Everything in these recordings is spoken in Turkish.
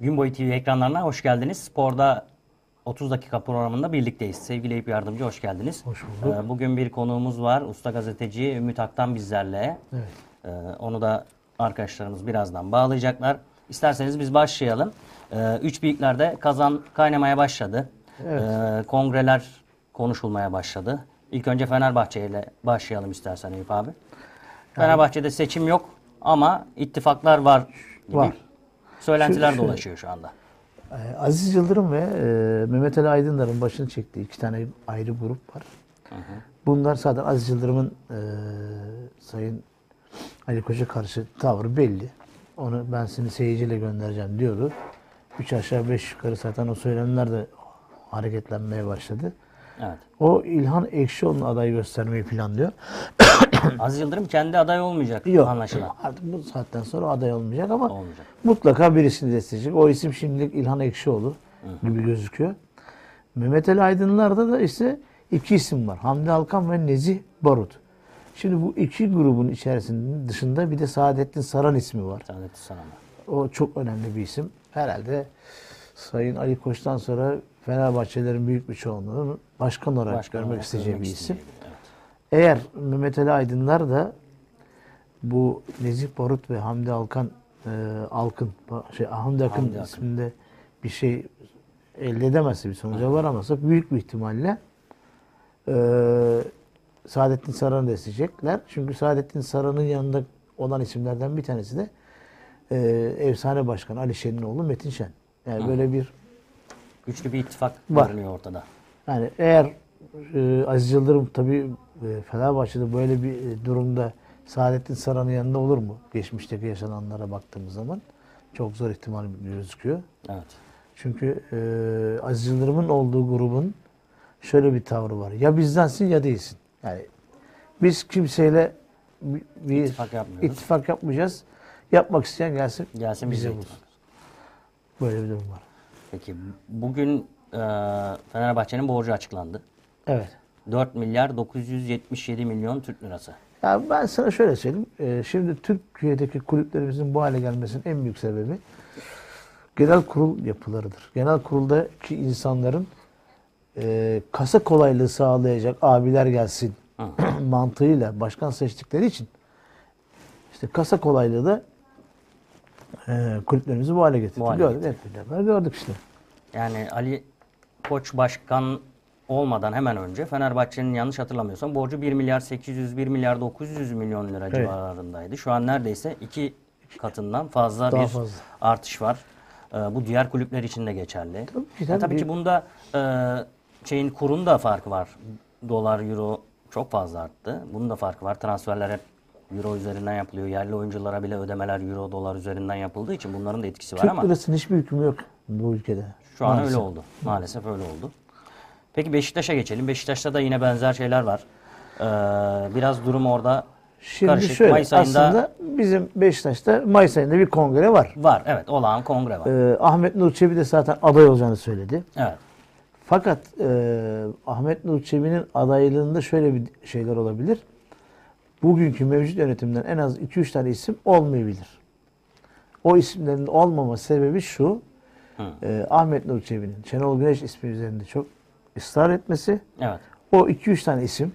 Gün boyu TV ekranlarına hoş geldiniz. Sporda 30 dakika programında birlikteyiz. Sevgili Eyüp Yardımcı hoş geldiniz. Hoş bulduk. Ee, Bugün bir konuğumuz var. Usta gazeteci Ümit Aktan bizlerle. Evet. Ee, Onu da arkadaşlarımız birazdan bağlayacaklar. İsterseniz biz başlayalım. Ee, Üç büyüklerde kazan kaynamaya başladı. Evet. Ee, Kongreler konuşulmaya başladı. İlk önce Fenerbahçe ile başlayalım istersen Eyüp abi. Fenerbahçe'de seçim yok ama ittifaklar var gibi Var. Söylentiler Şu- şu- dolaşıyor şu anda. Ee, Aziz Yıldırım ve e, Mehmet Ali Aydınlar'ın başını çektiği iki tane ayrı grup var. Bunlar zaten Aziz Yıldırım'ın e, Sayın Ali Koç'a karşı tavrı belli. Onu ben seni seyirciyle göndereceğim diyordu. Üç aşağı beş yukarı zaten o söylemler de hareketlenmeye başladı. Evet. O İlhan Ekşioğlu'nun adayı göstermeyi planlıyor. Aziz Yıldırım kendi aday olmayacak Yok. anlaşılan. Artık bu saatten sonra aday olmayacak ama Olmayacak. mutlaka birisini destekleyecek. O isim şimdilik İlhan Ekşioğlu gibi gözüküyor. Mehmet Ali Aydınlar'da da işte iki isim var. Hamdi Alkan ve Nezih Barut. Şimdi bu iki grubun içerisinde dışında bir de Saadettin Saran ismi var. Saadettin Saran'a. O çok önemli bir isim. Herhalde Sayın Ali Koç'tan sonra Fenerbahçelerin büyük bir çoğunluğunun başkan olarak Başkan görmek olarak isteyeceği görmek bir isim. isteyeceği. Eğer Mehmet Ali Aydınlar da bu Nezih Barut ve Hamdi Alkan e, Alkın şey Hamdi Akın Hamdi Akın. isminde bir şey elde edemezse bir sonuca varamazsa büyük bir ihtimalle e, Saadettin Saran'ı destekleyecekler. Çünkü Saadettin Saran'ın yanında olan isimlerden bir tanesi de e, efsane başkan Ali Şen'in oğlu Metin Şen. Yani böyle bir Güçlü bir ittifak Var. görünüyor ortada. yani eğer e, Aziz Yıldırım tabii e, Fenerbahçe'de böyle bir e, durumda Saadettin Saran'ın yanında olur mu? Geçmişteki yaşananlara baktığımız zaman çok zor ihtimal gözüküyor. Evet. Çünkü e, Aziz Yıldırım'ın olduğu grubun şöyle bir tavrı var. Ya bizdensin ya değilsin. Yani biz kimseyle bir, İttifak ittifak yapmayacağız. Yapmak isteyen gelsin. Gelsin bize bize bulsun. ittifak. Böyle bir durum var. Peki bugün e, Fenerbahçe'nin borcu açıklandı. Evet. 4 milyar 977 milyon Türk lirası. Ya ben sana şöyle söyleyeyim. Ee, şimdi Türkiye'deki kulüplerimizin bu hale gelmesinin en büyük sebebi genel kurul yapılarıdır. Genel kuruldaki insanların e, kasa kolaylığı sağlayacak abiler gelsin mantığıyla başkan seçtikleri için işte kasa kolaylığı da e, kulüplerimizi bu hale getirdi. Bu hale gördük, hep beraber gördük işte. Yani Ali Koç başkan olmadan hemen önce Fenerbahçe'nin yanlış hatırlamıyorsam borcu 1 milyar 800 1 milyar 900 milyon lira Evet. civarındaydı. Şu an neredeyse iki katından fazla Daha bir fazla. artış var. E, bu diğer kulüpler için de geçerli. Tabii ki, E, tabii. tabii ki bunda e, şeyin kurun da farkı var. Dolar, euro çok fazla arttı. Bunun da farkı var. Transferler hep euro üzerinden yapılıyor. Yerli oyunculara bile ödemeler euro, dolar üzerinden yapıldığı için bunların da etkisi var Türk ama lirasının hiçbir hükmü yok bu ülkede. şu an Maalesef. öyle oldu. Maalesef öyle oldu. Peki Beşiktaş'a geçelim. Beşiktaş'ta da yine benzer şeyler var. Ee, biraz durum orada Şimdi karışık. şöyle Mayıs ayında aslında bizim Beşiktaş'ta Mayıs ayında bir kongre var. var. Evet olağan kongre var. Ee, Ahmet Nur Çebi de zaten aday olacağını söyledi. Evet. Fakat e, Ahmet Nur Çebi'nin adaylığında şöyle bir şeyler olabilir. Bugünkü mevcut yönetimden en az 2-3 tane isim olmayabilir. O isimlerin olmama sebebi şu. e, Ahmet Nur Çebi'nin Şenol Güneş ismi üzerinde çok ısrar etmesi. Evet. O 2-3 tane isim.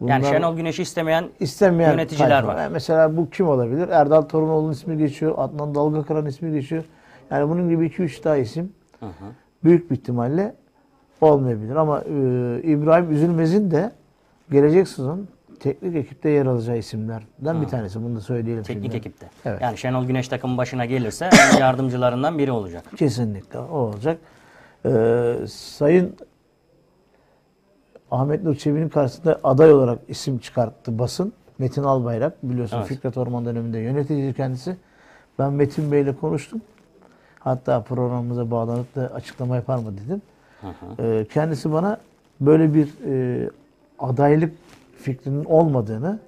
Yani bunlar- Şenol Güneş'i istemeyen istemeyen Yöneticiler tayfa. var. Yani mesela bu kim olabilir? Erdal Torunoğlu'nun ismi geçiyor. Adnan Dalgakaran ismi geçiyor. Yani bunun gibi 2-3 daha isim büyük bir ihtimalle olmayabilir. Ama e, İbrahim Üzülmez'in de gelecek sezon teknik ekipte yer alacağı isimlerden bir tanesi. Bunu da söyleyelim. teknik şimdi. ekipte. Evet. Yani Şenol Güneş takımın başına gelirse yardımcılarından biri olacak. Kesinlikle o olacak. Ee, Sayın Ahmet Nur Çebi'nin karşısında aday olarak isim çıkarttı basın. Metin Albayrak biliyorsun Evet. Fikret Orman döneminde yönetici kendisi. Ben Metin Bey'le konuştum. Hatta programımıza bağlanıp da açıklama yapar mı dedim. Ee, kendisi bana böyle bir e, adaylık fikrinin olmadığını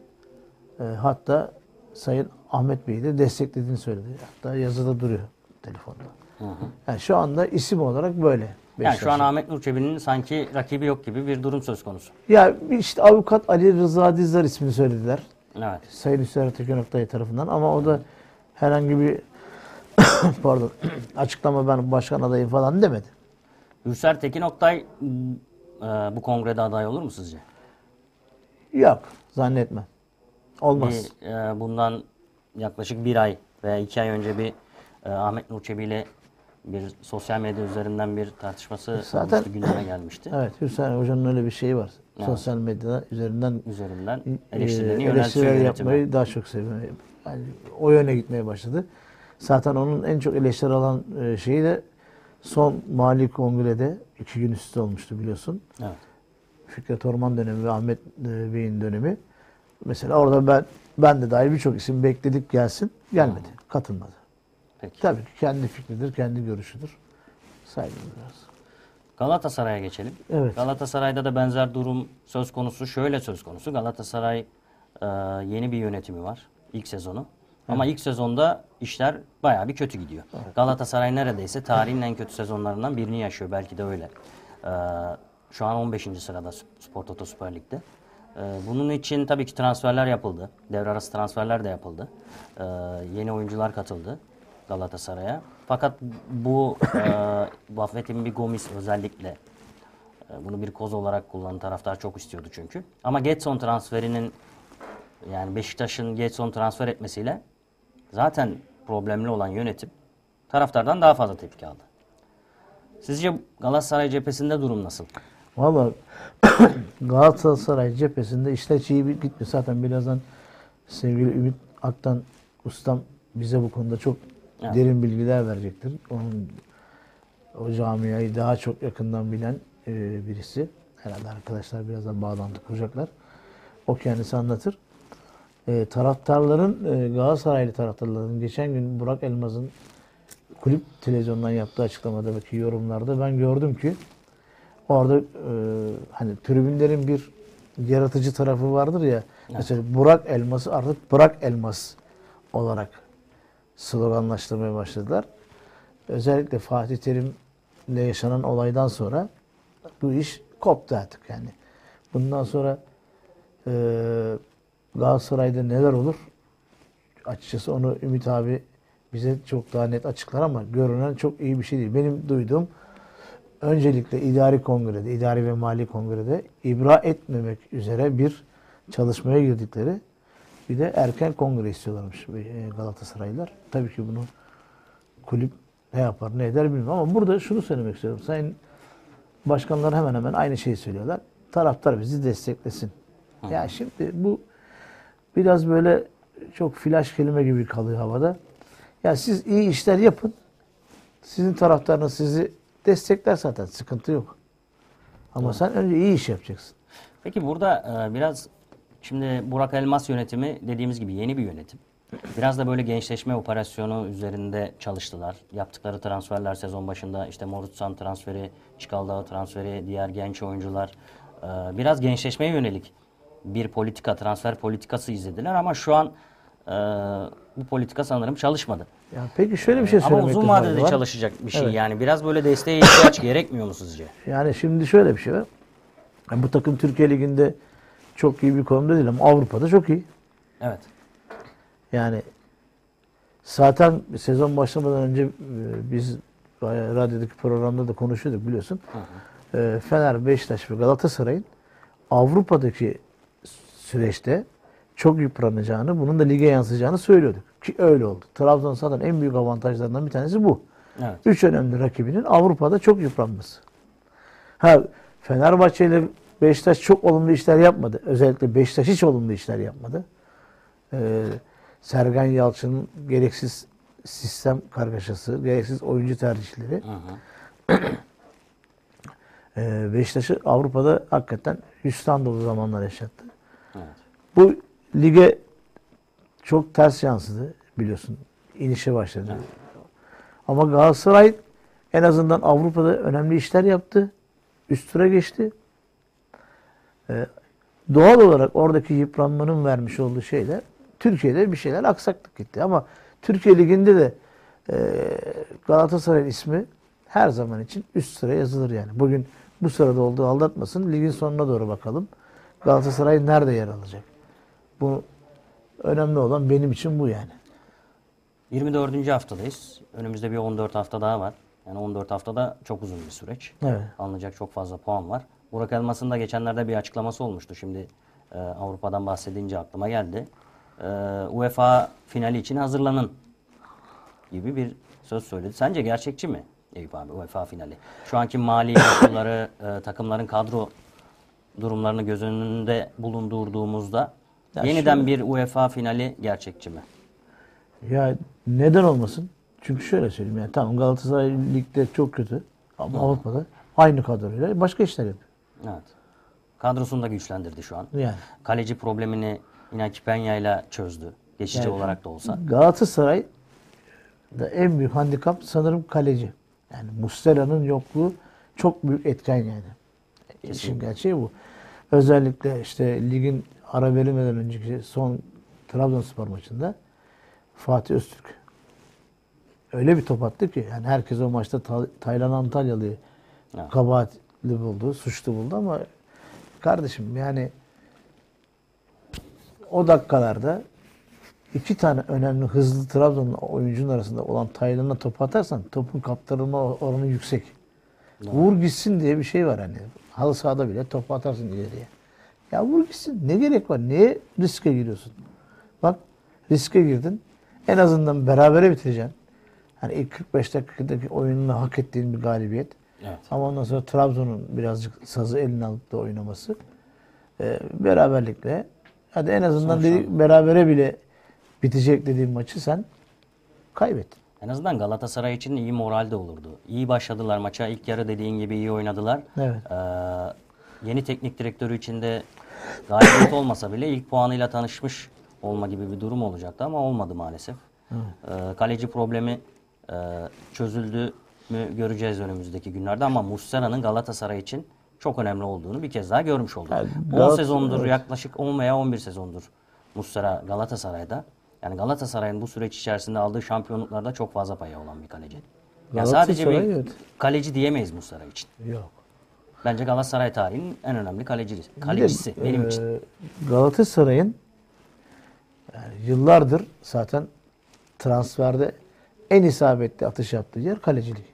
e, hatta Sayın Ahmet Bey'i de desteklediğini söyledi. Hatta yazıda duruyor telefonda. Yani şu anda isim olarak böyle. Yani şu an. Ahmet Nur Çebi'nin sanki rakibi yok gibi bir durum söz konusu. Ya işte avukat Ali Rıza Dizdar ismini söylediler. Evet. Sayın Hüseyin Tekin Oktay tarafından ama o da herhangi bir pardon açıklama ben başkan adayım falan demedi. Hürser Tekin Oktay e, bu kongrede aday olur mu sizce? Yok zannetmem. Olmaz. Bir, e, bundan yaklaşık bir ay veya iki ay önce bir e, Ahmet Nur Çebi ile bir sosyal medya üzerinden bir tartışması Zaten- olmuştu, gündeme gelmişti. Evet Hüseyin Hoca'nın öyle bir şeyi var. Sosyal medyada üzerinden Üzerinden e, eleştirilerini eleştiriler yapmayı daha çok seviyor. Yani o yöne gitmeye başladı. Zaten onun en çok eleştiri alan e, şeyi de son Mali Kongre'de iki gün üstü olmuştu biliyorsun. Evet. Fikret Orman dönemi ve Ahmet e, Bey'in dönemi. Mesela orada ben ben de dahil birçok isim bekledik gelsin. Gelmedi. Katılmadı. Peki. Tabii kendi fikridir, kendi görüşüdür. Saygı duyuyoruz. Galatasaray'a geçelim. Evet. Galatasaray'da da benzer durum söz konusu. Şöyle söz konusu. Galatasaray e, yeni bir yönetimi var. ilk sezonu. Ama ilk sezonda işler bayağı bir kötü gidiyor. Galatasaray neredeyse tarihin en kötü sezonlarından birini yaşıyor. Belki de öyle. E, şu an 15. sırada Spor Toto Süper Lig'de. E, bunun için tabii ki transferler yapıldı. Devre arası transferler de yapıldı. E, yeni oyuncular katıldı Galatasaray'a. Fakat bu e, Buffett'in bir Gomis özellikle e, bunu bir koz olarak kullanan taraftar çok istiyordu çünkü. Ama Getson transferinin yani Beşiktaş'ın Getson transfer etmesiyle zaten problemli olan yönetim taraftardan daha fazla tepki aldı. Sizce Galatasaray cephesinde durum nasıl? Valla Galatasaray cephesinde işler iyi gitmiyor. Zaten birazdan sevgili Ümit Aktan ustam bize bu konuda çok Evet. derin bilgiler verecektir. Onun o camiayı daha çok yakından bilen e, birisi. Herhalde arkadaşlar birazdan bağlantı kuracaklar. O kendisi anlatır. E, taraftarların, e, Galatasaraylı taraftarların geçen gün Burak Elmaz'ın kulüp televizyondan yaptığı açıklamadaki yorumlarda ben gördüm ki orada e, hani tribünlerin bir yaratıcı tarafı vardır ya. Mesela Burak Elmas'ı artık Burak Elmas olarak sloganlaştırmaya başladılar. Özellikle Fatih Terim'le yaşanan olaydan sonra bu iş koptu artık yani. Bundan sonra e, Galatasaray'da neler olur? Açıkçası onu Ümit abi bize çok daha net açıklar ama görünen çok iyi bir şey değil. Benim duyduğum öncelikle idari kongrede, idari ve mali kongrede ibra etmemek üzere bir çalışmaya girdikleri bir de erken kongre istiyorlarmış e, Galatasaraylılar. Tabii ki bunu kulüp ne yapar ne eder bilmiyorum ama burada şunu söylemek istiyorum. Sayın başkanlar hemen hemen aynı şeyi söylüyorlar. Taraftar bizi desteklesin. Ya şimdi bu biraz böyle çok flash kelime gibi kalıyor havada. Ya siz iyi işler yapın. Sizin taraftarınız sizi destekler zaten. Sıkıntı yok. Ama sen önce iyi iş yapacaksın. Peki burada e, biraz şimdi Burak Elmas yönetimi dediğimiz gibi yeni bir yönetim. Biraz da böyle gençleşme operasyonu üzerinde çalıştılar. Yaptıkları transferler sezon başında işte Morutsan transferi, Çikaldağ transferi, diğer genç oyuncular. e, Biraz gençleşmeye yönelik bir politika, transfer politikası izlediler ama şu an e, bu politika sanırım çalışmadı. Ya peki şöyle bir şey Ama söylemekte uzun fayda vadede var. çalışacak bir şey Evet. yani. Biraz böyle desteğe ihtiyaç gerekmiyor mu sizce? Yani şimdi şöyle bir şey var. Yani bu takım Türkiye Ligi'nde çok iyi bir konumda değil ama Avrupa'da çok iyi. Evet. Yani zaten sezon başlamadan önce e, biz radyodaki programda da konuşuyorduk biliyorsun. E, Fener, Beşiktaş ve Galatasaray'ın Avrupa'daki süreçte çok yıpranacağını, bunun da lige yansıyacağını söylüyorduk. Ki öyle oldu. Trabzon zaten en büyük avantajlarından bir tanesi bu. Evet. Üç önemli rakibinin Avrupa'da çok yıpranması. Ha Fenerbahçe ile Beşiktaş çok olumlu işler yapmadı. Özellikle Beşiktaş hiç olumlu işler yapmadı. Ee, Sergen Yalçın'ın gereksiz sistem kargaşası, gereksiz oyuncu tercihleri Hı hı. e, Beşiktaş'ı Avrupa'da hakikaten hüsran dolu zamanlar yaşattı. Evet. Bu lige çok ters yansıdı biliyorsun. İnişe başladı. Ama Galatasaray en azından Avrupa'da önemli işler yaptı. Üst tura geçti. Ee, doğal olarak oradaki yıpranmanın vermiş olduğu şeyler Türkiye'de bir şeyler aksaklık gitti. Ama Türkiye Ligi'nde de e, Galatasaray'ın ismi her zaman için üst sıra yazılır yani. Bugün bu sırada olduğu aldatmasın. Ligin sonuna doğru bakalım. Galatasaray nerede yer alacak? Bu önemli olan benim için bu yani. 24. haftadayız. Önümüzde bir 14 hafta daha var. Yani 14 haftada çok uzun bir süreç. Evet. Alınacak çok fazla puan var. Burak Elmas'ın da geçenlerde bir açıklaması olmuştu. Şimdi e, Avrupa'dan bahsedince aklıma geldi. E, UEFA finali için hazırlanın gibi bir söz söyledi. Sence gerçekçi mi Eyüp abi UEFA finali? Şu anki mali koşulları, e, takımların kadro durumlarını göz önünde bulundurduğumuzda Ya yeniden şu- bir UEFA finali gerçekçi mi? Ya neden olmasın? Çünkü şöyle söyleyeyim yani tamam Galatasaray ligde çok kötü ama Avrupa'da aynı kadroyla başka işler yapıyor. Evet. Kadrosunu da güçlendirdi şu an. Yani Kaleci problemini Inaki Peña ile çözdü. Geçici Yani- olarak da olsa. Galatasaray da en büyük handikap sanırım kaleci. Yani Muslera'nın yokluğu çok büyük etken yani. İşin gerçeği bu. Özellikle işte ligin ara verilmeden önceki son Trabzonspor maçında Fatih Öztürk öyle bir top attı ki yani herkes o maçta Ta- Taylan Antalyalı'yı Evet. kabahatli buldu, suçlu buldu ama kardeşim yani o dakikalarda iki tane önemli hızlı Trabzonlu oyuncunun arasında olan Taylan'a top atarsan topun kaptırılma oranı yüksek. Vur gitsin diye bir şey var hani. Halı sahada bile top atarsın ileriye. Ya vur gitsin. Ne gerek var? Niye riske giriyorsun? Bak riske girdin. En azından berabere bitireceksin. Hani ilk 45 dakikadaki oyununu hak ettiğin bir galibiyet. Evet. Ama ondan sonra Trabzon'un birazcık sazı eline alıp da oynaması. Ee, beraberlikle hadi en azından dedi, berabere bile bitecek dediğim maçı sen kaybettin. En azından Galatasaray için iyi moral de olurdu. İyi başladılar maça. İlk yarı dediğin gibi iyi oynadılar. Evet. Ee, yeni teknik direktörü için de galibiyet olmasa bile ilk puanıyla tanışmış olma gibi bir durum olacaktı ama olmadı maalesef. Ee, kaleci problemi e, çözüldü mü göreceğiz önümüzdeki günlerde ama Muslera'nın Galatasaray için çok önemli olduğunu bir kez daha görmüş olduk. Yani 10 Galatasaray- sezondur evet. yaklaşık 10 veya 11 sezondur Muslera Galatasaray'da. Yani Galatasaray'ın bu süreç içerisinde aldığı şampiyonluklarda çok fazla payı olan bir kaleci. Yani sadece bir evet. kaleci diyemeyiz Muslera için. Yok. Bence Galatasaray tarihinin en önemli kalecisi. Bir de, Kalecisi benim e, için. Galatasaray'ın yani yıllardır zaten transferde en isabetli atış yaptığı yer kalecilik.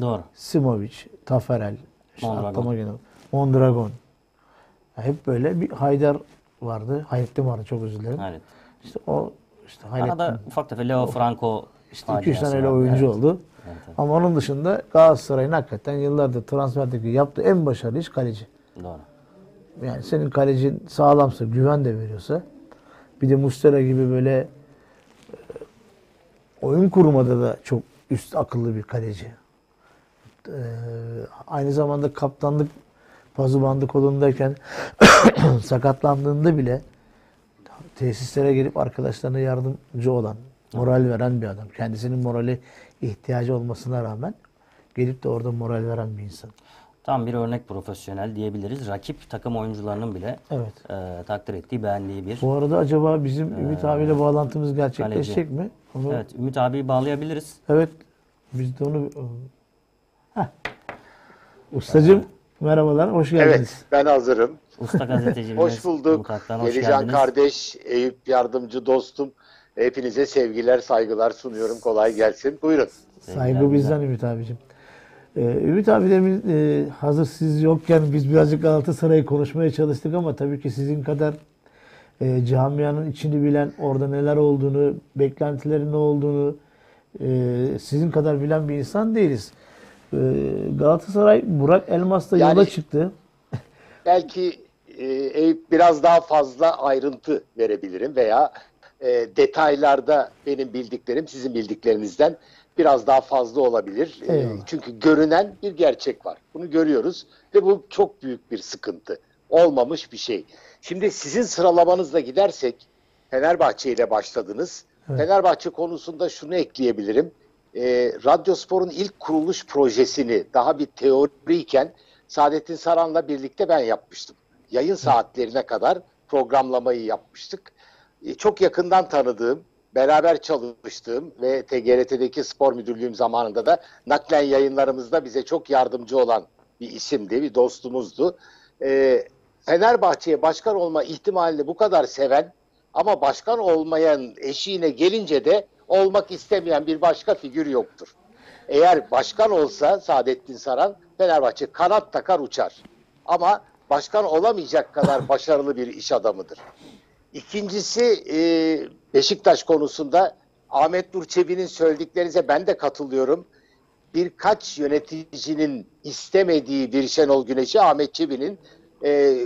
Doğru. Simovic, Taferel, işte Mondragon. gelen Mondragon. Ya hep böyle bir Haydar vardı. Hayrettin vardı çok özür dilerim. Evet. İşte o işte Hayrettin. Arada ufak tefek Leo Franco İşte 2-3 faciası tane öyle oyuncu Evet. oldu. Evet, evet. Ama onun dışında Galatasaray'ın hakikaten yıllardır transferdeki yaptığı en başarılı iş kaleci. Doğru. Yani senin kalecin sağlamsa, güven de veriyorsa bir de Mustera gibi böyle e, oyun kurmada da çok üst akıllı bir kaleci. Ee, aynı zamanda kaptanlık pazı bandı kolundayken sakatlandığında bile tesislere gelip arkadaşlarına yardımcı olan, moral veren bir adam. Kendisinin morali ihtiyacı olmasına rağmen gelip de orada moral veren bir insan. Tam bir örnek profesyonel diyebiliriz. Rakip takım oyuncularının bile Evet. e, takdir ettiği, beğendiği bir. Bu arada acaba bizim Ümit abiyle bağlantımız gerçekleşecek mi? Onu, evet. Evet, Ümit abiyi bağlayabiliriz. Biz de onu... Heh. Ustacığım merhabalar, hoş geldiniz. Evet, ben hazırım. Usta gazetecimiz Hoş bulduk. Mutfak'tan hoş Yelican geldiniz. kardeş, Eyüp yardımcı dostum. Hepinize sevgiler, saygılar sunuyorum. Kolay gelsin. Buyurun. Saygı Sevgiler bizden Ümit abicim. Ee, Ümit abi demin e, hazır siz yokken biz birazcık Galatasaray'ı konuşmaya çalıştık ama tabii ki sizin kadar e, camianın içini bilen, orada neler olduğunu, beklentilerin ne olduğunu e, sizin kadar bilen bir insan değiliz. E, Galatasaray Burak Elmas'la Yani- yola çıktı. Belki e, Eyüp biraz daha fazla ayrıntı verebilirim veya e, detaylarda benim bildiklerim sizin bildiklerinizden biraz daha fazla olabilir. E, çünkü görünen bir gerçek var. Bunu görüyoruz ve bu çok büyük bir sıkıntı. Olmamış bir şey. Şimdi sizin sıralamanızla gidersek Fenerbahçe ile başladınız. Fenerbahçe konusunda şunu ekleyebilirim. E, Radyospor'un ilk kuruluş projesini daha bir teoriyken Saadettin Saran'la birlikte ben yapmıştım. Yayın saatlerine kadar programlamayı yapmıştık. E, çok yakından tanıdığım, beraber çalıştığım ve TGRT'deki spor müdürlüğüm zamanında da naklen yayınlarımızda bize çok yardımcı olan bir isimdi, bir dostumuzdu. E, Fenerbahçe'ye başkan olma ihtimalini bu kadar seven ama başkan olmayan eşiğine gelince de olmak istemeyen bir başka figür yoktur. Eğer başkan olsa Saadettin Saran Fenerbahçe kanat takar uçar. Ama başkan olamayacak kadar başarılı bir iş adamıdır. İkincisi e, Beşiktaş konusunda Ahmet Nur Çebi'nin söylediklerinize ben de katılıyorum. Birkaç yöneticinin istemediği bir Şenol Güneş'i Ahmet Çebi'nin e,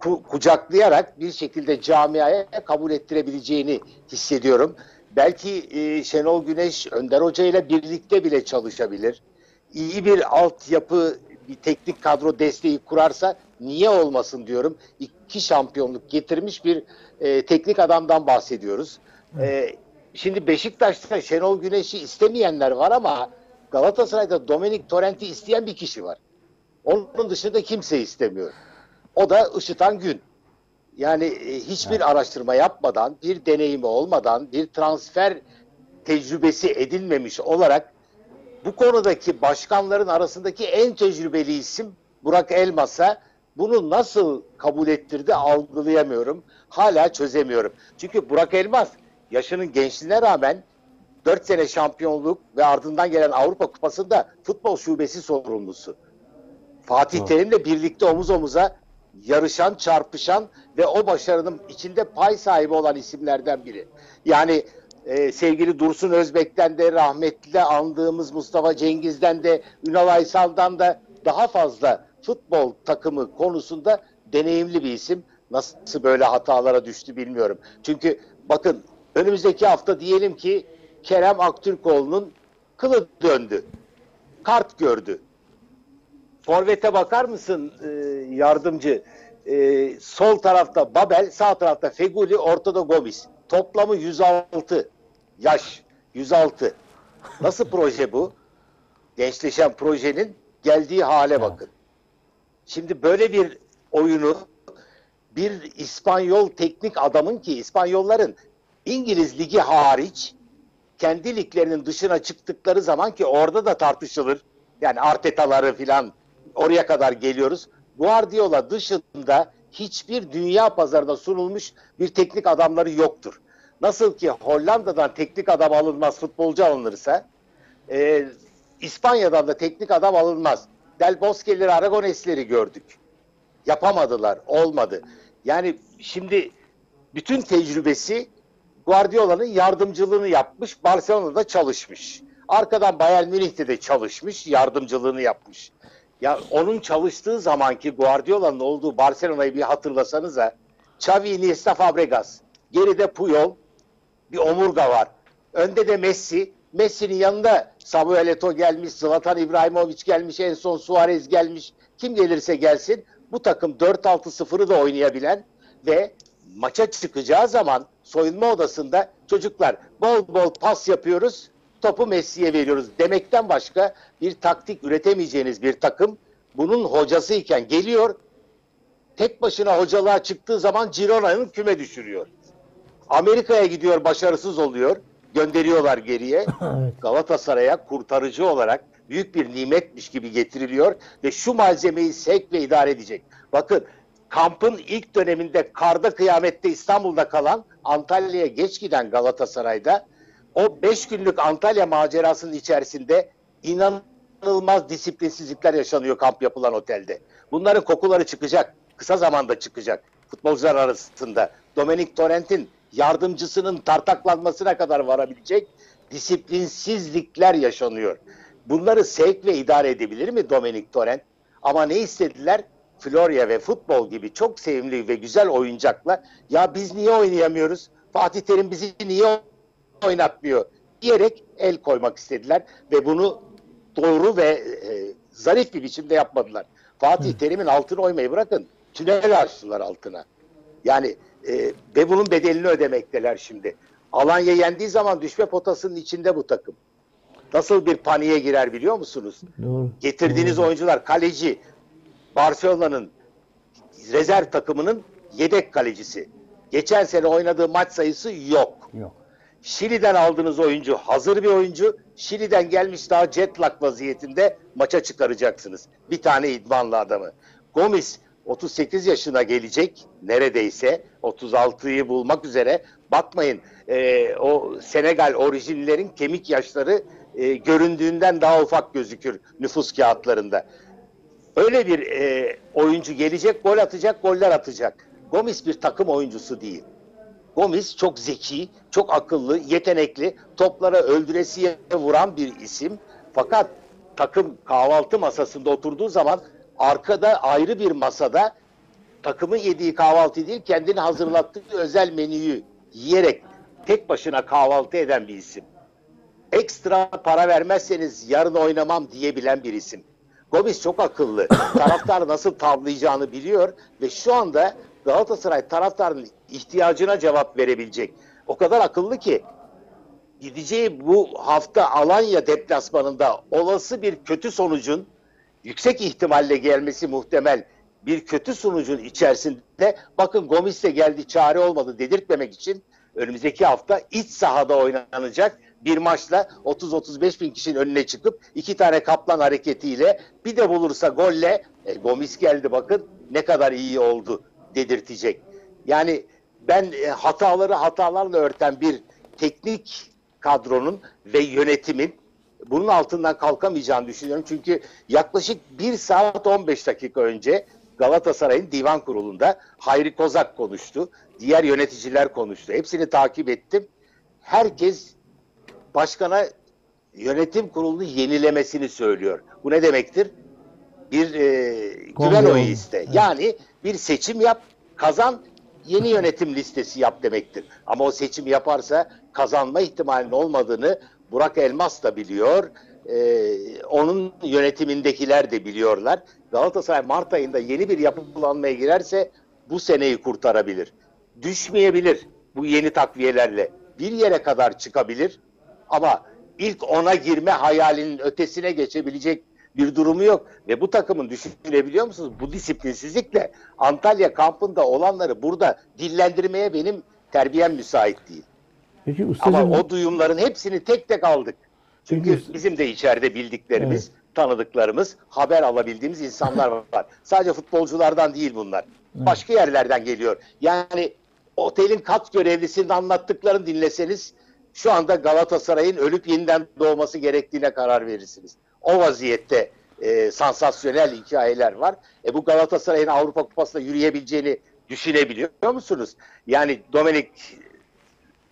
ku- kucaklayarak bir şekilde camiaya kabul ettirebileceğini hissediyorum. Belki e, Şenol Güneş Önder Hoca ile birlikte bile çalışabilir. İyi bir altyapı, bir teknik kadro desteği kurarsa niye olmasın diyorum. İki şampiyonluk getirmiş bir e, teknik adamdan bahsediyoruz. E, şimdi Beşiktaş'ta Şenol Güneş'i istemeyenler var ama Galatasaray'da Dominik Torrent'i isteyen bir kişi var. Onun dışında kimse istemiyor. O da Işıtan Gün. Yani e, hiçbir araştırma yapmadan, bir deneyimi olmadan, bir transfer tecrübesi edilmemiş olarak bu konudaki başkanların arasındaki en tecrübeli isim Burak Elmas'a bunu nasıl kabul ettirdi algılayamıyorum. Hala çözemiyorum. Çünkü Burak Elmas yaşının gençliğine rağmen 4 sene şampiyonluk ve ardından gelen Avrupa Kupası'nda futbol şubesi sorumlusu. Fatih Terim'le birlikte omuz omuza yarışan, çarpışan ve o başarının içinde pay sahibi olan isimlerden biri. Yani e, sevgili Dursun Özbek'ten de rahmetli andığımız Mustafa Cengiz'den de Ünal Aysal'dan da daha fazla futbol takımı konusunda deneyimli bir isim. Nasıl böyle hatalara düştü bilmiyorum. Çünkü bakın önümüzdeki hafta diyelim ki Kerem Aktürkoğlu'nun kılı döndü. Kart gördü. Forvet'e bakar mısın e, yardımcı? E, sol tarafta Babel, sağ tarafta Feguli, ortada Gomis. Toplamı 106 yaş. 106. Nasıl proje bu? Gençleşen projenin geldiği hale bakın. Şimdi böyle bir oyunu bir İspanyol teknik adamın ki İspanyolların İngiliz ligi hariç kendi liglerinin dışına çıktıkları zaman ki orada da tartışılır. Yani Arteta'ları filan oraya kadar geliyoruz. Guardiola dışında hiçbir dünya pazarına sunulmuş bir teknik adamları yoktur. Nasıl ki Hollanda'dan teknik adam alınmaz, futbolcu alınırsa e, İspanya'dan da teknik adam alınmaz. Del Bosque'leri, Aragones'leri gördük. Yapamadılar, olmadı. Yani şimdi bütün tecrübesi Guardiola'nın yardımcılığını yapmış, Barcelona'da çalışmış. Arkadan Bayern Münih'te de çalışmış, yardımcılığını yapmış. Ya onun çalıştığı zamanki Guardiola'nın olduğu Barcelona'yı bir hatırlasanıza. Xavi, Iniesta, Fabregas. Geride Puyol, bir omurga var. Önde de Messi. Messi'nin yanında Samuel Eto'o gelmiş, Zlatan İbrahimovic gelmiş, en son Suarez gelmiş. Kim gelirse gelsin bu takım 4-6-0'ı da oynayabilen ve maça çıkacağı zaman soyunma odasında çocuklar bol bol pas yapıyoruz, topu Messi'ye veriyoruz demekten başka bir taktik üretemeyeceğiniz bir takım bunun hocasıyken geliyor tek başına hocalığa çıktığı zaman Girona'nın küme düşürüyor. Amerika'ya gidiyor başarısız oluyor. Gönderiyorlar geriye. Galatasaray'a kurtarıcı olarak büyük bir nimetmiş gibi getiriliyor ve şu malzemeyi sevk ve idare edecek. Bakın kampın ilk döneminde karda kıyamette İstanbul'da kalan Antalya'ya geç giden Galatasaray'da o 5 günlük Antalya macerasının içerisinde inanılmaz disiplinsizlikler yaşanıyor kamp yapılan otelde. Bunların kokuları çıkacak. Kısa zamanda çıkacak. Futbolcular arasında. Dominik Torrent'in yardımcısının tartaklanmasına kadar varabilecek disiplinsizlikler yaşanıyor. Bunları sevk ve idare edebilir mi Dominik Torrent? Ama ne istediler? Florya ve futbol gibi çok sevimli ve güzel oyuncakla ya biz niye oynayamıyoruz? Fatih Terim bizi niye oynatmıyor diyerek el koymak istediler ve bunu doğru ve e, zarif bir biçimde yapmadılar. Fatih Terim'in altını oymayı bırakın tünel açtılar altına. Yani e, ve bunun bedelini ödemekteler şimdi. Alanya yendiği zaman düşme potasının içinde bu takım. Nasıl bir paniğe girer biliyor musunuz? Doğru. Getirdiğiniz oyuncular kaleci Barcelona'nın rezerv takımının yedek kalecisi. Geçen sene oynadığı maç sayısı yok. Yok. Şili'den aldığınız oyuncu hazır bir oyuncu. Şili'den gelmiş daha jet lag vaziyetinde maça çıkaracaksınız. Bir tane idmanlı adamı. Gomis 38 yaşına gelecek neredeyse 36'yı bulmak üzere. Bakmayın e, o Senegal orijinlerin kemik yaşları e, göründüğünden daha ufak gözükür nüfus kağıtlarında. Öyle bir e, oyuncu gelecek, gol atacak, goller atacak. Gomis bir takım oyuncusu değil. Gomis çok zeki, çok akıllı, yetenekli, toplara öldüresiye vuran bir isim. Fakat takım kahvaltı masasında oturduğu zaman arkada ayrı bir masada takımın yediği kahvaltı değil, kendini hazırlattığı özel menüyü yiyerek tek başına kahvaltı eden bir isim. Ekstra para vermezseniz yarın oynamam diyebilen bir isim. Gomis çok akıllı. Taraftar nasıl tavlayacağını biliyor ve şu anda Galatasaray taraftarın ihtiyacına cevap verebilecek. O kadar akıllı ki gideceği bu hafta Alanya deplasmanında olası bir kötü sonucun yüksek ihtimalle gelmesi muhtemel bir kötü sonucun içerisinde bakın Gomis de geldi çare olmadı dedirtmemek için önümüzdeki hafta iç sahada oynanacak bir maçla 30-35 bin kişinin önüne çıkıp iki tane kaplan hareketiyle bir de bulursa golle e, Gomis geldi bakın ne kadar iyi oldu dedirtecek. Yani ben e, hataları hatalarla örten bir teknik kadronun ve yönetimin bunun altından kalkamayacağını düşünüyorum. Çünkü yaklaşık 1 saat 15 dakika önce Galatasaray'ın divan kurulunda Hayri Kozak konuştu. Diğer yöneticiler konuştu. Hepsini takip ettim. Herkes başkana yönetim kurulunu yenilemesini söylüyor. Bu ne demektir? Bir e, güven oyu iste. Evet. Yani bir seçim yap, kazan, yeni yönetim listesi yap demektir. Ama o seçim yaparsa kazanma ihtimalinin olmadığını Burak Elmas da biliyor. Ee, onun yönetimindekiler de biliyorlar. Galatasaray Mart ayında yeni bir yapılanmaya girerse bu seneyi kurtarabilir. Düşmeyebilir bu yeni takviyelerle. Bir yere kadar çıkabilir ama ilk ona girme hayalinin ötesine geçebilecek bir durumu yok. Ve bu takımın düşünebiliyor musunuz? Bu disiplinsizlikle Antalya kampında olanları burada dillendirmeye benim terbiyem müsait değil. Peki Ama ustacığım o duyumların hepsini tek tek aldık. Çünkü Peki- bizim de içeride bildiklerimiz, tanıdıklarımız, haber alabildiğimiz insanlar var. Sadece futbolculardan değil bunlar. Başka yerlerden geliyor. Yani otelin kat görevlisinin anlattıklarını dinleseniz şu anda Galatasaray'ın ölüp yeniden doğması gerektiğine karar verirsiniz. O vaziyette e, sansasyonel hikayeler var. E, bu Galatasaray'ın Avrupa Kupası'nda yürüyebileceğini düşünebiliyor musunuz? Yani Dominik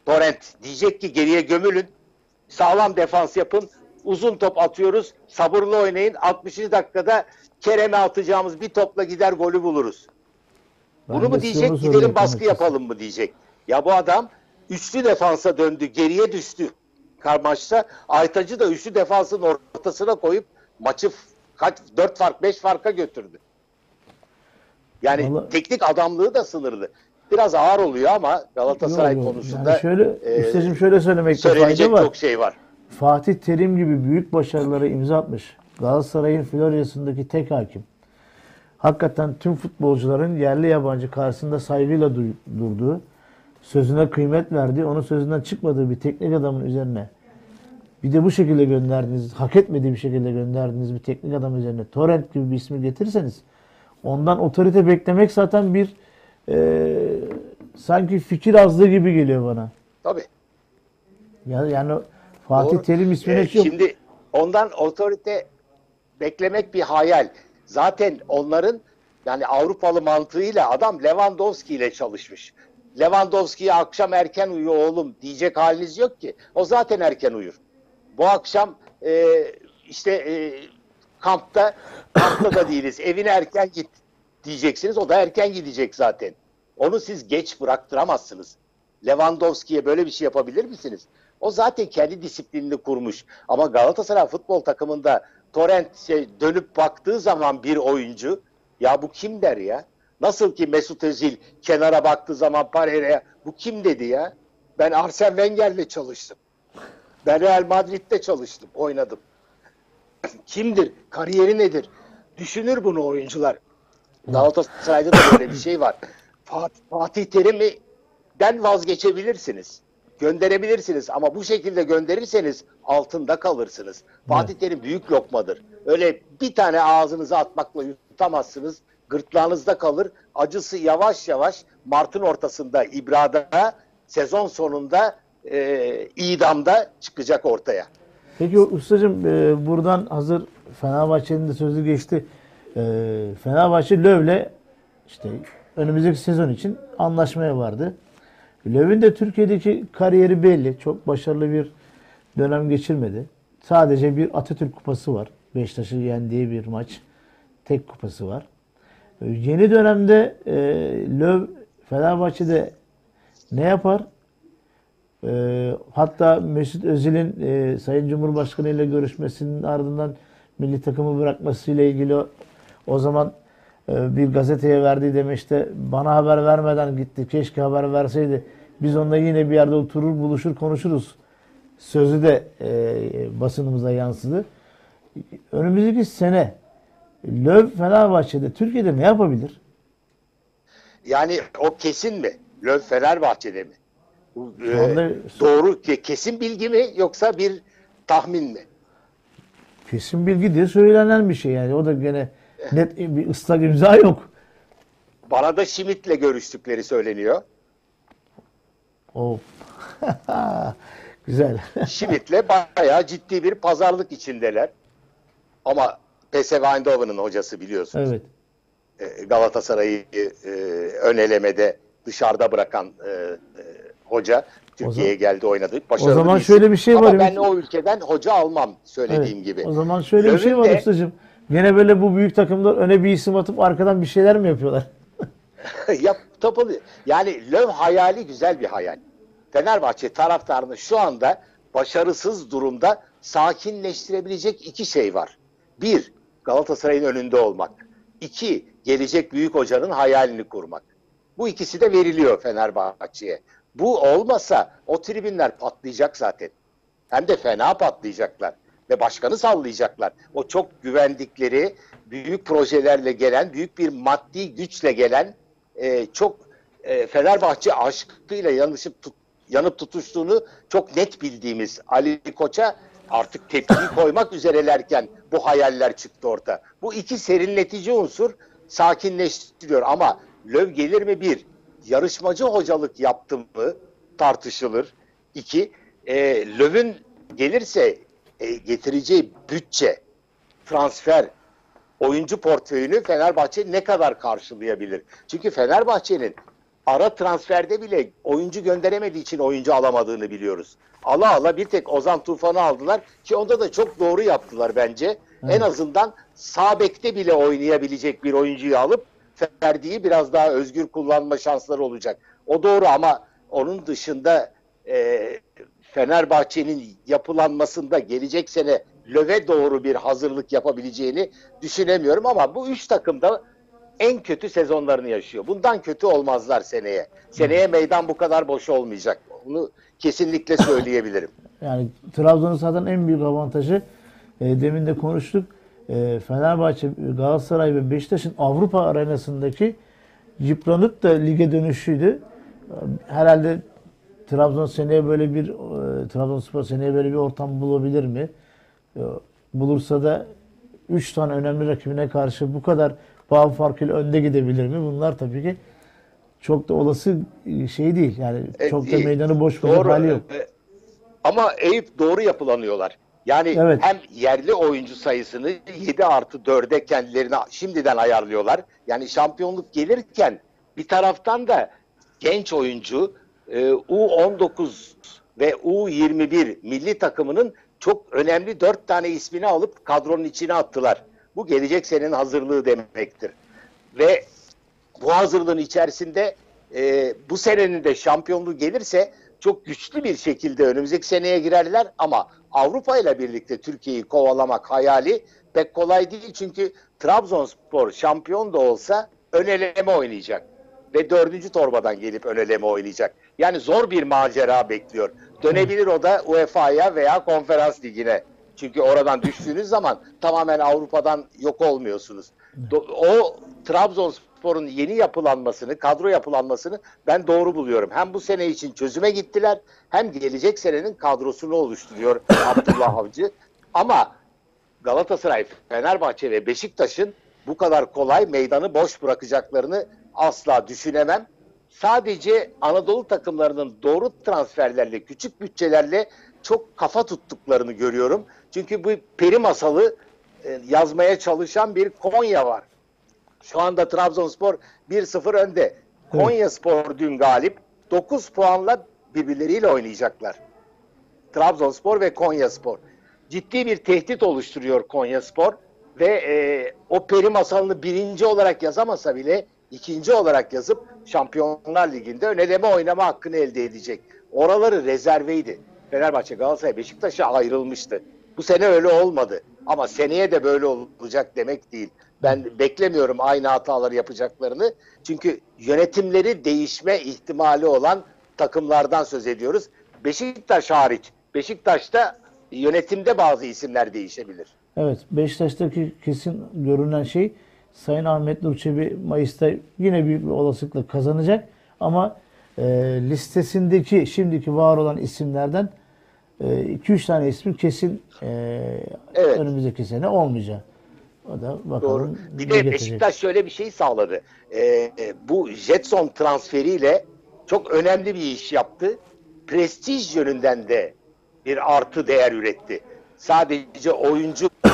Torrent diyecek ki geriye gömülün, sağlam defans yapın, uzun top atıyoruz, sabırlı oynayın. 60. dakikada Kerem'e atacağımız bir topla gider golü buluruz. Ben Bunu mu diyecek, gidelim baskı yapalım mı diyecek. Ya bu adam üçlü defansa döndü, geriye düştü karmaşta. Aytacı da üçlü defansın ortasına koyup maçı kaç dört fark, beş farka götürdü. Yani Vallahi- teknik adamlığı da sınırlı. Biraz ağır oluyor ama Galatasaray Yok, yok. konusunda yani şöyle e, ustacığım şöyle söylemekte fayda var. çok şey var. Fatih Terim gibi büyük başarılara imza atmış. Galatasaray'ın Florya'sındaki tek hakim. Hakikaten tüm futbolcuların yerli yabancı karşısında saygıyla durduğu, sözüne kıymet verdiği, onun sözünden çıkmadığı bir teknik adamın üzerine bir de bu şekilde gönderdiğiniz, hak etmediği bir şekilde gönderdiğiniz bir teknik adam üzerine Torrent gibi bir ismi getirirseniz ondan otorite beklemek zaten bir e, sanki fikir azlığı gibi geliyor bana. Tabii. Ya, yani Fatih Doğru. Terim ismine Ee, çok Şimdi ondan otorite beklemek bir hayal. Zaten onların yani Avrupalı mantığıyla adam Lewandowski ile çalışmış. Lewandowski'ye akşam erken uyu oğlum diyecek haliniz yok ki. O zaten erken uyur. Bu akşam e, işte e, kampta kampta da değiliz. Evine erken git diyeceksiniz. O da erken gidecek zaten. Onu siz geç bıraktıramazsınız. Lewandowski'ye böyle bir şey yapabilir misiniz? O zaten kendi disiplinini kurmuş. Ama Galatasaray futbol takımında Torrent şey, dönüp baktığı zaman bir oyuncu ya bu kim der ya? Nasıl ki Mesut Özil kenara baktığı zaman Pereira'ya bu kim dedi ya? Ben Arsene Wenger'le çalıştım. Ben Real Madrid'de çalıştım, oynadım. Kimdir? Kariyeri nedir? Düşünür bunu oyuncular. Galatasaray'da da böyle bir şey var. Fatih, Fatih Terim'den vazgeçebilirsiniz. Gönderebilirsiniz ama bu şekilde gönderirseniz altında kalırsınız. Fatih Terim büyük lokmadır. Öyle bir tane ağzınıza atmakla yutamazsınız. Gırtlağınızda kalır. Acısı yavaş yavaş Mart'ın ortasında İbra'da sezon sonunda e, idamda çıkacak ortaya. Peki ustacığım e, buradan hazır Fenerbahçe'nin de sözü geçti. E, Fenerbahçe Löv'le işte önümüzdeki sezon için anlaşmaya vardı. Löv'ün de Türkiye'deki kariyeri belli. Çok başarılı bir dönem geçirmedi. Sadece bir Atatürk kupası var. Beşiktaş'ı yendiği bir maç. Tek kupası var. Yeni dönemde e, Löw Fenerbahçe'de ne yapar? E, hatta Mesut Özil'in e, Sayın Cumhurbaşkanı ile görüşmesinin ardından milli takımı bırakmasıyla ilgili o, o zaman e, bir gazeteye verdiği demeçte bana haber vermeden gitti. Keşke haber verseydi. Biz onunla yine bir yerde oturur, buluşur, konuşuruz. Sözü de e, basınımıza yansıdı. Önümüzdeki sene Löw Fenerbahçe'de Türkiye'de ne yapabilir? Yani o kesin mi? Löw Fenerbahçe'de mi? Bu, Şu e, anda- doğru kesin bilgi mi yoksa bir tahmin mi? Kesin bilgi diye söylenen bir şey yani. O da gene net bir ıslak imza yok. Bana da Schmidt'le görüştükleri söyleniyor. O güzel. Schmidt'le bayağı ciddi bir pazarlık içindeler. Ama PSV Eindhoven'ın hocası biliyorsunuz. evet. E, Galatasaray'ı e, ön elemede dışarıda bırakan e, e, hoca Türkiye'ye geldi oynadı. Başarılı o zaman şöyle bir şey var, Ama ben o ülkeden hoca almam söylediğim evet. gibi. O zaman şöyle bir şey var de- ustacığım. Gene böyle bu büyük takımlar öne bir isim atıp arkadan bir şeyler mi yapıyorlar? Yap, tabii. Yani Löw hayali güzel bir hayal. Fenerbahçe taraftarını şu anda başarısız durumda sakinleştirebilecek iki şey var. Bir, Galatasaray'ın önünde olmak. İki, gelecek büyük hocanın hayalini kurmak. Bu ikisi de veriliyor Fenerbahçe'ye. Bu olmasa o tribünler patlayacak zaten. Hem de fena patlayacaklar. Ve başkanı sallayacaklar. O çok güvendikleri, büyük projelerle gelen, büyük bir maddi güçle gelen, e, çok e, Fenerbahçe aşkıyla yanışıp tut, yanıp tutuştuğunu çok net bildiğimiz Ali Koç'a artık tepkiyi koymak üzerelerken bu hayaller çıktı orta. Bu iki serinletici unsur sakinleştiriyor ama Löw gelir mi bir? Yarışmacı hocalık yaptı mı tartışılır. İki, e, Löw'ün gelirse e, getireceği bütçe, transfer, oyuncu portföyünü Fenerbahçe ne kadar karşılayabilir? Çünkü Fenerbahçe'nin ara transferde bile oyuncu gönderemediği için oyuncu alamadığını biliyoruz. Ala ala bir tek Ozan Tufan'ı aldılar ki onda da çok doğru yaptılar bence. En azından sağ bekte bile oynayabilecek bir oyuncuyu alıp Ferdi'yi biraz daha özgür kullanma şansları olacak. O doğru ama onun dışında e, Fenerbahçe'nin yapılanmasında gelecek sene löve doğru bir hazırlık yapabileceğini düşünemiyorum ama bu üç takım da en kötü sezonlarını yaşıyor. Bundan kötü olmazlar seneye. Seneye meydan bu kadar boş olmayacak. Bunu kesinlikle söyleyebilirim. Yani Trabzon'un zaten en büyük avantajı e, demin de konuştuk. E, Fenerbahçe, Galatasaray ve Beşiktaş'ın Avrupa arenasındaki yıpranıp da lige dönüşüydü. Herhalde Trabzon seneye böyle bir e, Trabzonspor seneye böyle bir ortam bulabilir mi? E, bulursa da 3 tane önemli rakibine karşı bu kadar puan farkıyla önde gidebilir mi? Bunlar tabii ki çok da olası şey değil. Yani E, çok da değil. meydanı boş Doğru. hali yok. E, Ama Eyüp doğru yapılanıyorlar. Yani Evet. hem yerli oyuncu sayısını 7 artı 4'e kendilerine şimdiden ayarlıyorlar. Yani şampiyonluk gelirken bir taraftan da genç oyuncu e, U19 ve U21 milli takımının çok önemli 4 tane ismini alıp kadronun içine attılar. Bu gelecek senenin hazırlığı demektir. Ve bu hazırlığın içerisinde e, bu senenin de şampiyonluğu gelirse çok güçlü bir şekilde önümüzdeki seneye girerler ama Avrupa ile birlikte Türkiye'yi kovalamak hayali pek kolay değil çünkü Trabzonspor şampiyon da olsa ön eleme oynayacak ve dördüncü torbadan gelip ön eleme oynayacak. Yani zor bir macera bekliyor. Dönebilir o da UEFA'ya veya konferans ligine. Çünkü oradan düştüğünüz zaman tamamen Avrupa'dan yok olmuyorsunuz. O Trabzonspor'un yeni yapılanmasını, kadro yapılanmasını ben doğru buluyorum. Hem bu sene için çözüme gittiler hem gelecek senenin kadrosunu oluşturuyor Abdullah Avcı. Ama Galatasaray, Fenerbahçe ve Beşiktaş'ın bu kadar kolay meydanı boş bırakacaklarını asla düşünemem. Sadece Anadolu takımlarının doğru transferlerle, küçük bütçelerle çok kafa tuttuklarını görüyorum. Çünkü bu peri masalı e, yazmaya çalışan bir Konya var. Şu anda Trabzonspor 1-0 önde. Konya Spor dün galip. 9 puanla birbirleriyle oynayacaklar. Trabzonspor ve Konya Spor. Ciddi bir tehdit oluşturuyor Konya Spor ve e, o peri masalını birinci olarak yazamasa bile ikinci olarak yazıp Şampiyonlar Ligi'nde öneleme oynama hakkını elde edecek. Oraları rezerveydi. Fenerbahçe, Galatasaray, Beşiktaş'a ayrılmıştı. Bu sene öyle olmadı. Ama seneye de böyle olacak demek değil. Ben beklemiyorum aynı hataları yapacaklarını. Çünkü yönetimleri değişme ihtimali olan takımlardan söz ediyoruz. Beşiktaş hariç. Beşiktaş'ta yönetimde bazı isimler değişebilir. Evet, Beşiktaş'taki kesin görünen şey Sayın Ahmet Nur Çebi Mayıs'ta yine büyük bir olasılıkla kazanacak. Ama e, listesindeki şimdiki var olan isimlerden 2-3 tane ismin kesin e, Evet. önümüzdeki sene olmayacak. O da bakalım Doğru. Bir de getirecek. Beşiktaş şöyle bir şey sağladı. Ee, e, bu Jetson transferiyle çok önemli bir iş yaptı. Prestij yönünden de bir artı değer üretti. Sadece oyuncu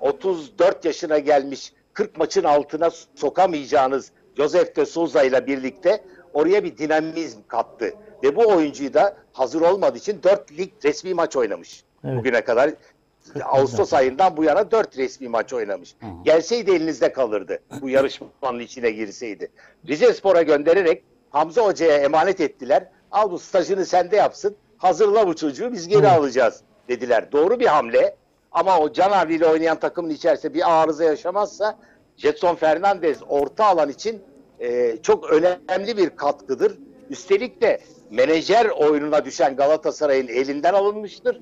34 yaşına gelmiş 40 maçın altına sokamayacağınız Josef de Souza ile birlikte oraya bir dinamizm kattı. Ve bu oyuncuyu da hazır olmadığı için 4 lig resmi maç oynamış. Evet. Bugüne kadar Ağustos ayından bu yana 4 resmi maç oynamış. Gelseydi elinizde kalırdı. Bu yarışmanın içine girseydi. Rize Spor'a göndererek Hamza Hoca'ya emanet ettiler. Al bu stajını sende yapsın. Hazırla bu çocuğu biz geri alacağız dediler. Doğru bir hamle. Ama o Can ile oynayan takımın içerisinde bir arıza yaşamazsa Jetson Fernandez orta alan için e, çok önemli bir katkıdır. Üstelik de menajer oyununa düşen Galatasaray'ın elinden alınmıştır.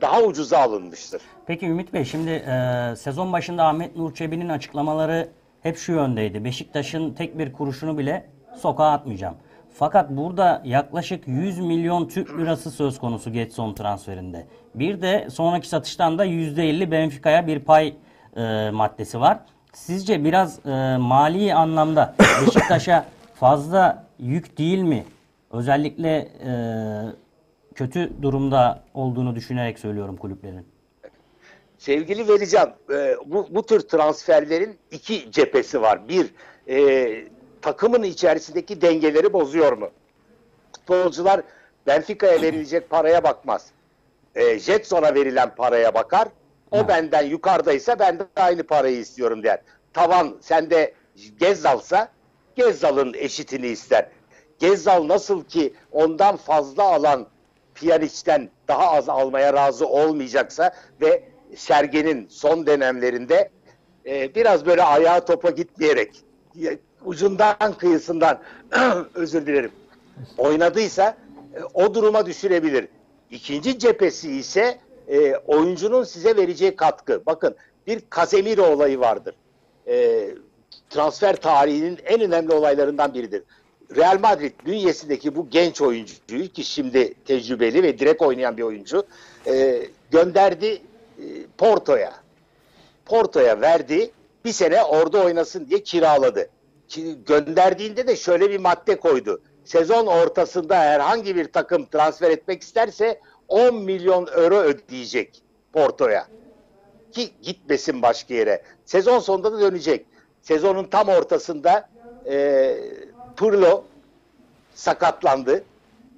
Daha ucuza alınmıştır. Peki Ümit Bey şimdi e, sezon başında Ahmet Nur Çebi'nin açıklamaları hep şu yöndeydi. Beşiktaş'ın tek bir kuruşunu bile sokağa atmayacağım. Fakat burada yaklaşık 100 milyon Türk lirası söz konusu Getson transferinde. Bir de sonraki satıştan da %50 Benfica'ya bir pay e, maddesi var. Sizce biraz e, mali anlamda Beşiktaş'a fazla yük değil mi? Özellikle e, kötü durumda olduğunu düşünerek söylüyorum kulüplerin. Sevgili Velican, e, bu, bu tür transferlerin iki cephesi var. Bir, e, takımın içerisindeki dengeleri bozuyor mu? Futbolcular Benfica'ya verilecek paraya bakmaz. E, Jetson'a verilen paraya bakar. O benden yukarıdaysa ben de aynı parayı istiyorum der. Tavan sende Gezzal'sa Gezzal'ın eşitini ister. Gezzal nasıl ki ondan fazla alan Pjanic'ten daha az almaya razı olmayacaksa ve Sergen'in son dönemlerinde e, biraz böyle ayağı topa gitmeyerek ya, ucundan kıyısından özür dilerim oynadıysa e, o duruma düşürebilir. İkinci cephesi ise e, oyuncunun size vereceği katkı. Bakın bir Casemiro olayı vardır. E, transfer tarihinin en önemli olaylarından biridir. Real Madrid bünyesindeki bu genç oyuncuyu ki şimdi tecrübeli ve direkt oynayan bir oyuncu e, gönderdi e, Porto'ya. Porto'ya verdi. Bir sene orada oynasın diye kiraladı. Ki gönderdiğinde de şöyle bir madde koydu. Sezon ortasında herhangi bir takım transfer etmek isterse 10 milyon euro ödeyecek Porto'ya. Ki gitmesin başka yere. Sezon sonunda da dönecek. Sezonun tam ortasında e, Pirlo sakatlandı.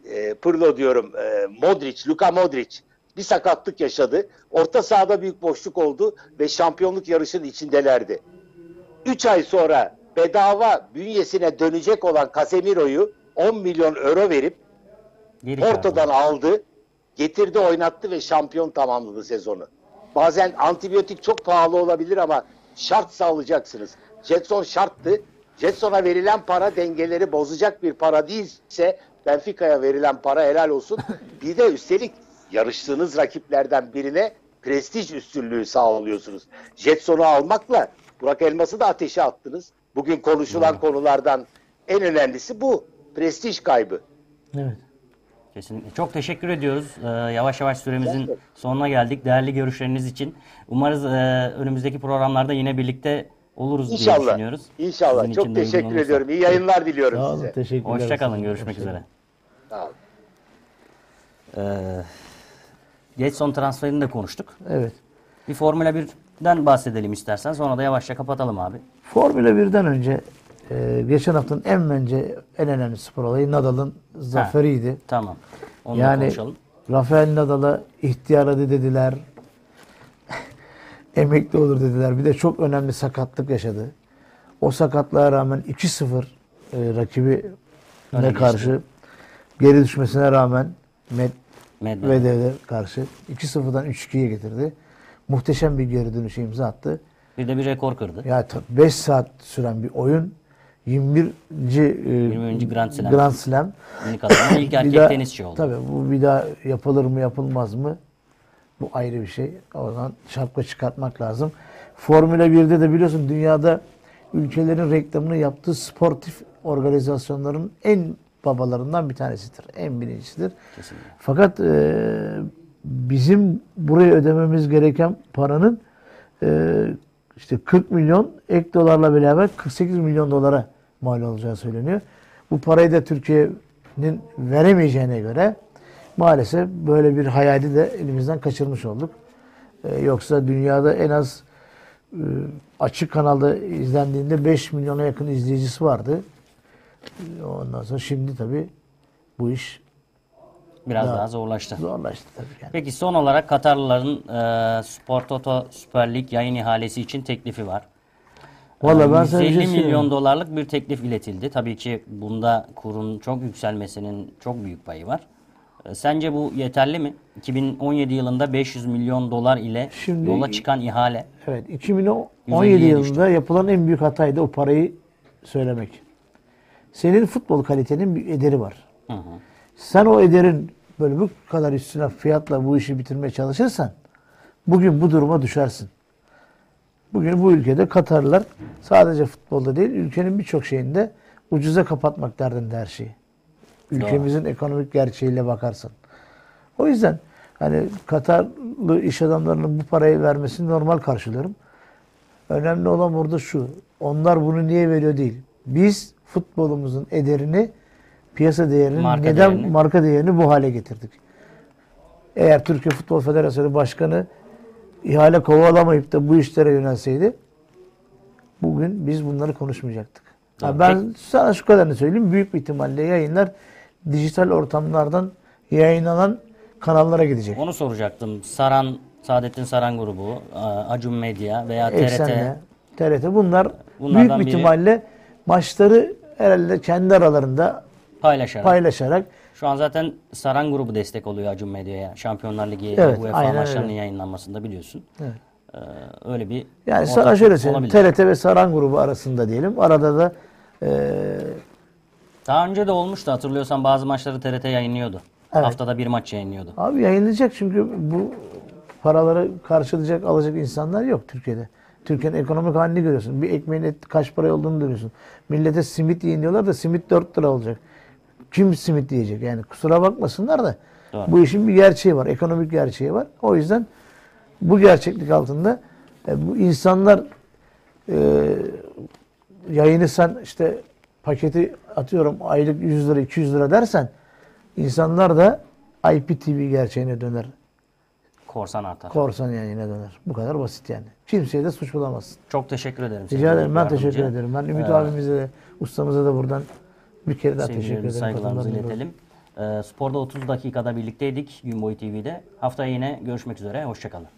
E, Pirlo diyorum. E, Modric, Luka Modric bir sakatlık yaşadı. Orta sahada büyük boşluk oldu ve şampiyonluk yarışının içindelerdi. 3 ay sonra bedava bünyesine dönecek olan Casemiro'yu 10 milyon euro verip Geri Porto'dan aldı, getirdi, oynattı ve şampiyon tamamladı sezonu. Bazen antibiyotik çok pahalı olabilir ama şart sağlayacaksınız. Jetson şarttı. Jetson'a verilen para dengeleri bozacak bir para değilse Benfica'ya verilen para helal olsun. Bir de üstelik yarıştığınız rakiplerden birine prestij üstünlüğü sağlıyorsunuz. Jetson'u almakla Burak Elmas'ı da ateşe attınız. Bugün konuşulan konulardan en önemlisi bu. Prestij kaybı. Evet. Kesinlikle. Çok teşekkür ediyoruz. Ee, yavaş yavaş süremizin Evet. sonuna geldik. Değerli görüşleriniz için. Umarız e, önümüzdeki programlarda yine birlikte oluruz diye İnşallah. düşünüyoruz. İnşallah. Sizin Çok teşekkür ediyorum. İyi yayınlar diliyorum Sağ olun, size. teşekkürler. Hoşçakalın. Görüşmek Hoşçakalın. üzere. Sağ olun. Ee, Getson transferini de konuştuk. Evet. Bir Formula 1'den bahsedelim istersen. Sonra da yavaşça kapatalım abi. Formula 1'den önce e, geçen haftanın en bence en önemli spor olayı Nadal'ın zaferiydi. Tamam. Onu Yani konuşalım. Rafael Nadal'a ihtiyar adı dediler. Emekli olur dediler. Bir de çok önemli sakatlık yaşadı. O sakatlığa rağmen 2-0 e, rakibi ne karşı geri düşmesine rağmen Med Medvedev. Medvedev'e karşı 2-0'dan 3-2'ye getirdi. Muhteşem bir geri dönüşe imza attı. Bir de bir rekor kırdı. Ya 5 saat süren bir oyun 21. e, 20. Grand Slam. Grand Slam. İlk erkek daha- tenisçi oldu. Tabii bu bir daha yapılır mı yapılmaz mı? Bu ayrı bir şey. O zaman şapka çıkartmak lazım. Formula 1'de de biliyorsun dünyada ülkelerin reklamını yaptığı sportif organizasyonların en babalarından bir tanesidir. En birincisidir. Kesinlikle. Fakat e, bizim buraya ödememiz gereken paranın e, işte 40 milyon ek dolarla beraber 48 milyon dolara mal olacağı söyleniyor. Bu parayı da Türkiye'nin veremeyeceğine göre maalesef böyle bir hayali de elimizden kaçırmış olduk. E, yoksa dünyada en az e, açık kanalda izlendiğinde 5 milyona yakın izleyicisi vardı. E, Ondan sonra şimdi tabii bu iş Biraz Daha- daha zorlaştı. zorlaştı tabii yani. Peki son olarak Katarlıların e, Spor Toto Süper Lig yayın ihalesi için teklifi var. Vallahi ben sana bir 150 şey söyleyeyim. milyon dolarlık bir teklif iletildi. Tabii ki bunda kurun çok yükselmesinin çok büyük payı var. E, Sence bu yeterli mi? 2017 yılında 500 milyon dolar ile Şimdi- yola çıkan ihale. Evet 2017 150'ye yılında yapılan en büyük hataydı o parayı söylemek. Senin futbol kalitenin bir ederi var. Hı hı. Sen o ederin böyle bu kadar üstüne fiyatla bu işi bitirmeye çalışırsan bugün bu duruma düşersin. Bugün bu ülkede Katarlılar sadece futbolda değil ülkenin birçok şeyinde ucuza kapatmak derdinde her şeyi. Ülkemizin ekonomik gerçeğiyle bakarsan. O yüzden hani Katarlı iş adamlarının bu parayı vermesini normal karşılıyorum. Önemli olan burada şu. Onlar bunu niye veriyor değil. Biz futbolumuzun ederini, piyasa değerini, Marka neden değerini. marka değerini bu hale getirdik. Eğer Türkiye Futbol Federasyonu Başkanı ihale kovalamayıp da bu işlere yönelseydi bugün biz bunları konuşmayacaktık. Doğru. ben sana şu kadarını söyleyeyim. Büyük bir ihtimalle yayınlar dijital ortamlardan yayınlanan kanallara gidecek. Onu soracaktım. Saran, Saadettin Saran grubu, e, Acun Medya veya TRT. Eksenle, TRT bunlar Bunlardan büyük bir biri- ihtimalle maçları herhalde kendi aralarında paylaşarak. paylaşarak Şu an zaten Saran grubu destek oluyor Acun Medya'ya. Şampiyonlar Ligi Evet, UEFA maçlarının öyle. yayınlanmasında biliyorsun. Evet. Ee, öyle bir yani sana şöyle söyleyeyim. TRT ve Saran grubu arasında diyelim. Arada da eee, Daha önce de olmuştu hatırlıyorsan bazı maçları TRT yayınlıyordu. Evet. Haftada bir maç yayınlıyordu. abi yayınlayacak çünkü bu paraları karşılayacak, alacak insanlar yok Türkiye'de. Türkiye'nin ekonomik halini görüyorsun. Bir ekmeğin et kaç para olduğunu görüyorsun. Millete simit yiyin diyorlar da simit 4 lira olacak. Kim simit diyecek? Yani kusura bakmasınlar da Doğru. bu işin bir gerçeği var. Ekonomik gerçeği var. O yüzden bu gerçeklik altında e, bu insanlar e, yayını sen işte paketi atıyorum aylık 100 lira 200 lira dersen insanlar da IPTV gerçeğine döner. Korsan artar. Korsan yayına döner. Bu kadar basit yani. Kimseye de suç bulamazsın. Çok teşekkür ederim. Rica ederim. Ben yardımcı. teşekkür ederim. Ben Ümit Ee, abimize de ustamıza da buradan bir kere daha teşekkür ederim. saygılarımızı iletelim. Ee, Sporda 30 dakikada birlikteydik Gün Boyu TV'de. Haftaya yine görüşmek üzere. Hoşçakalın.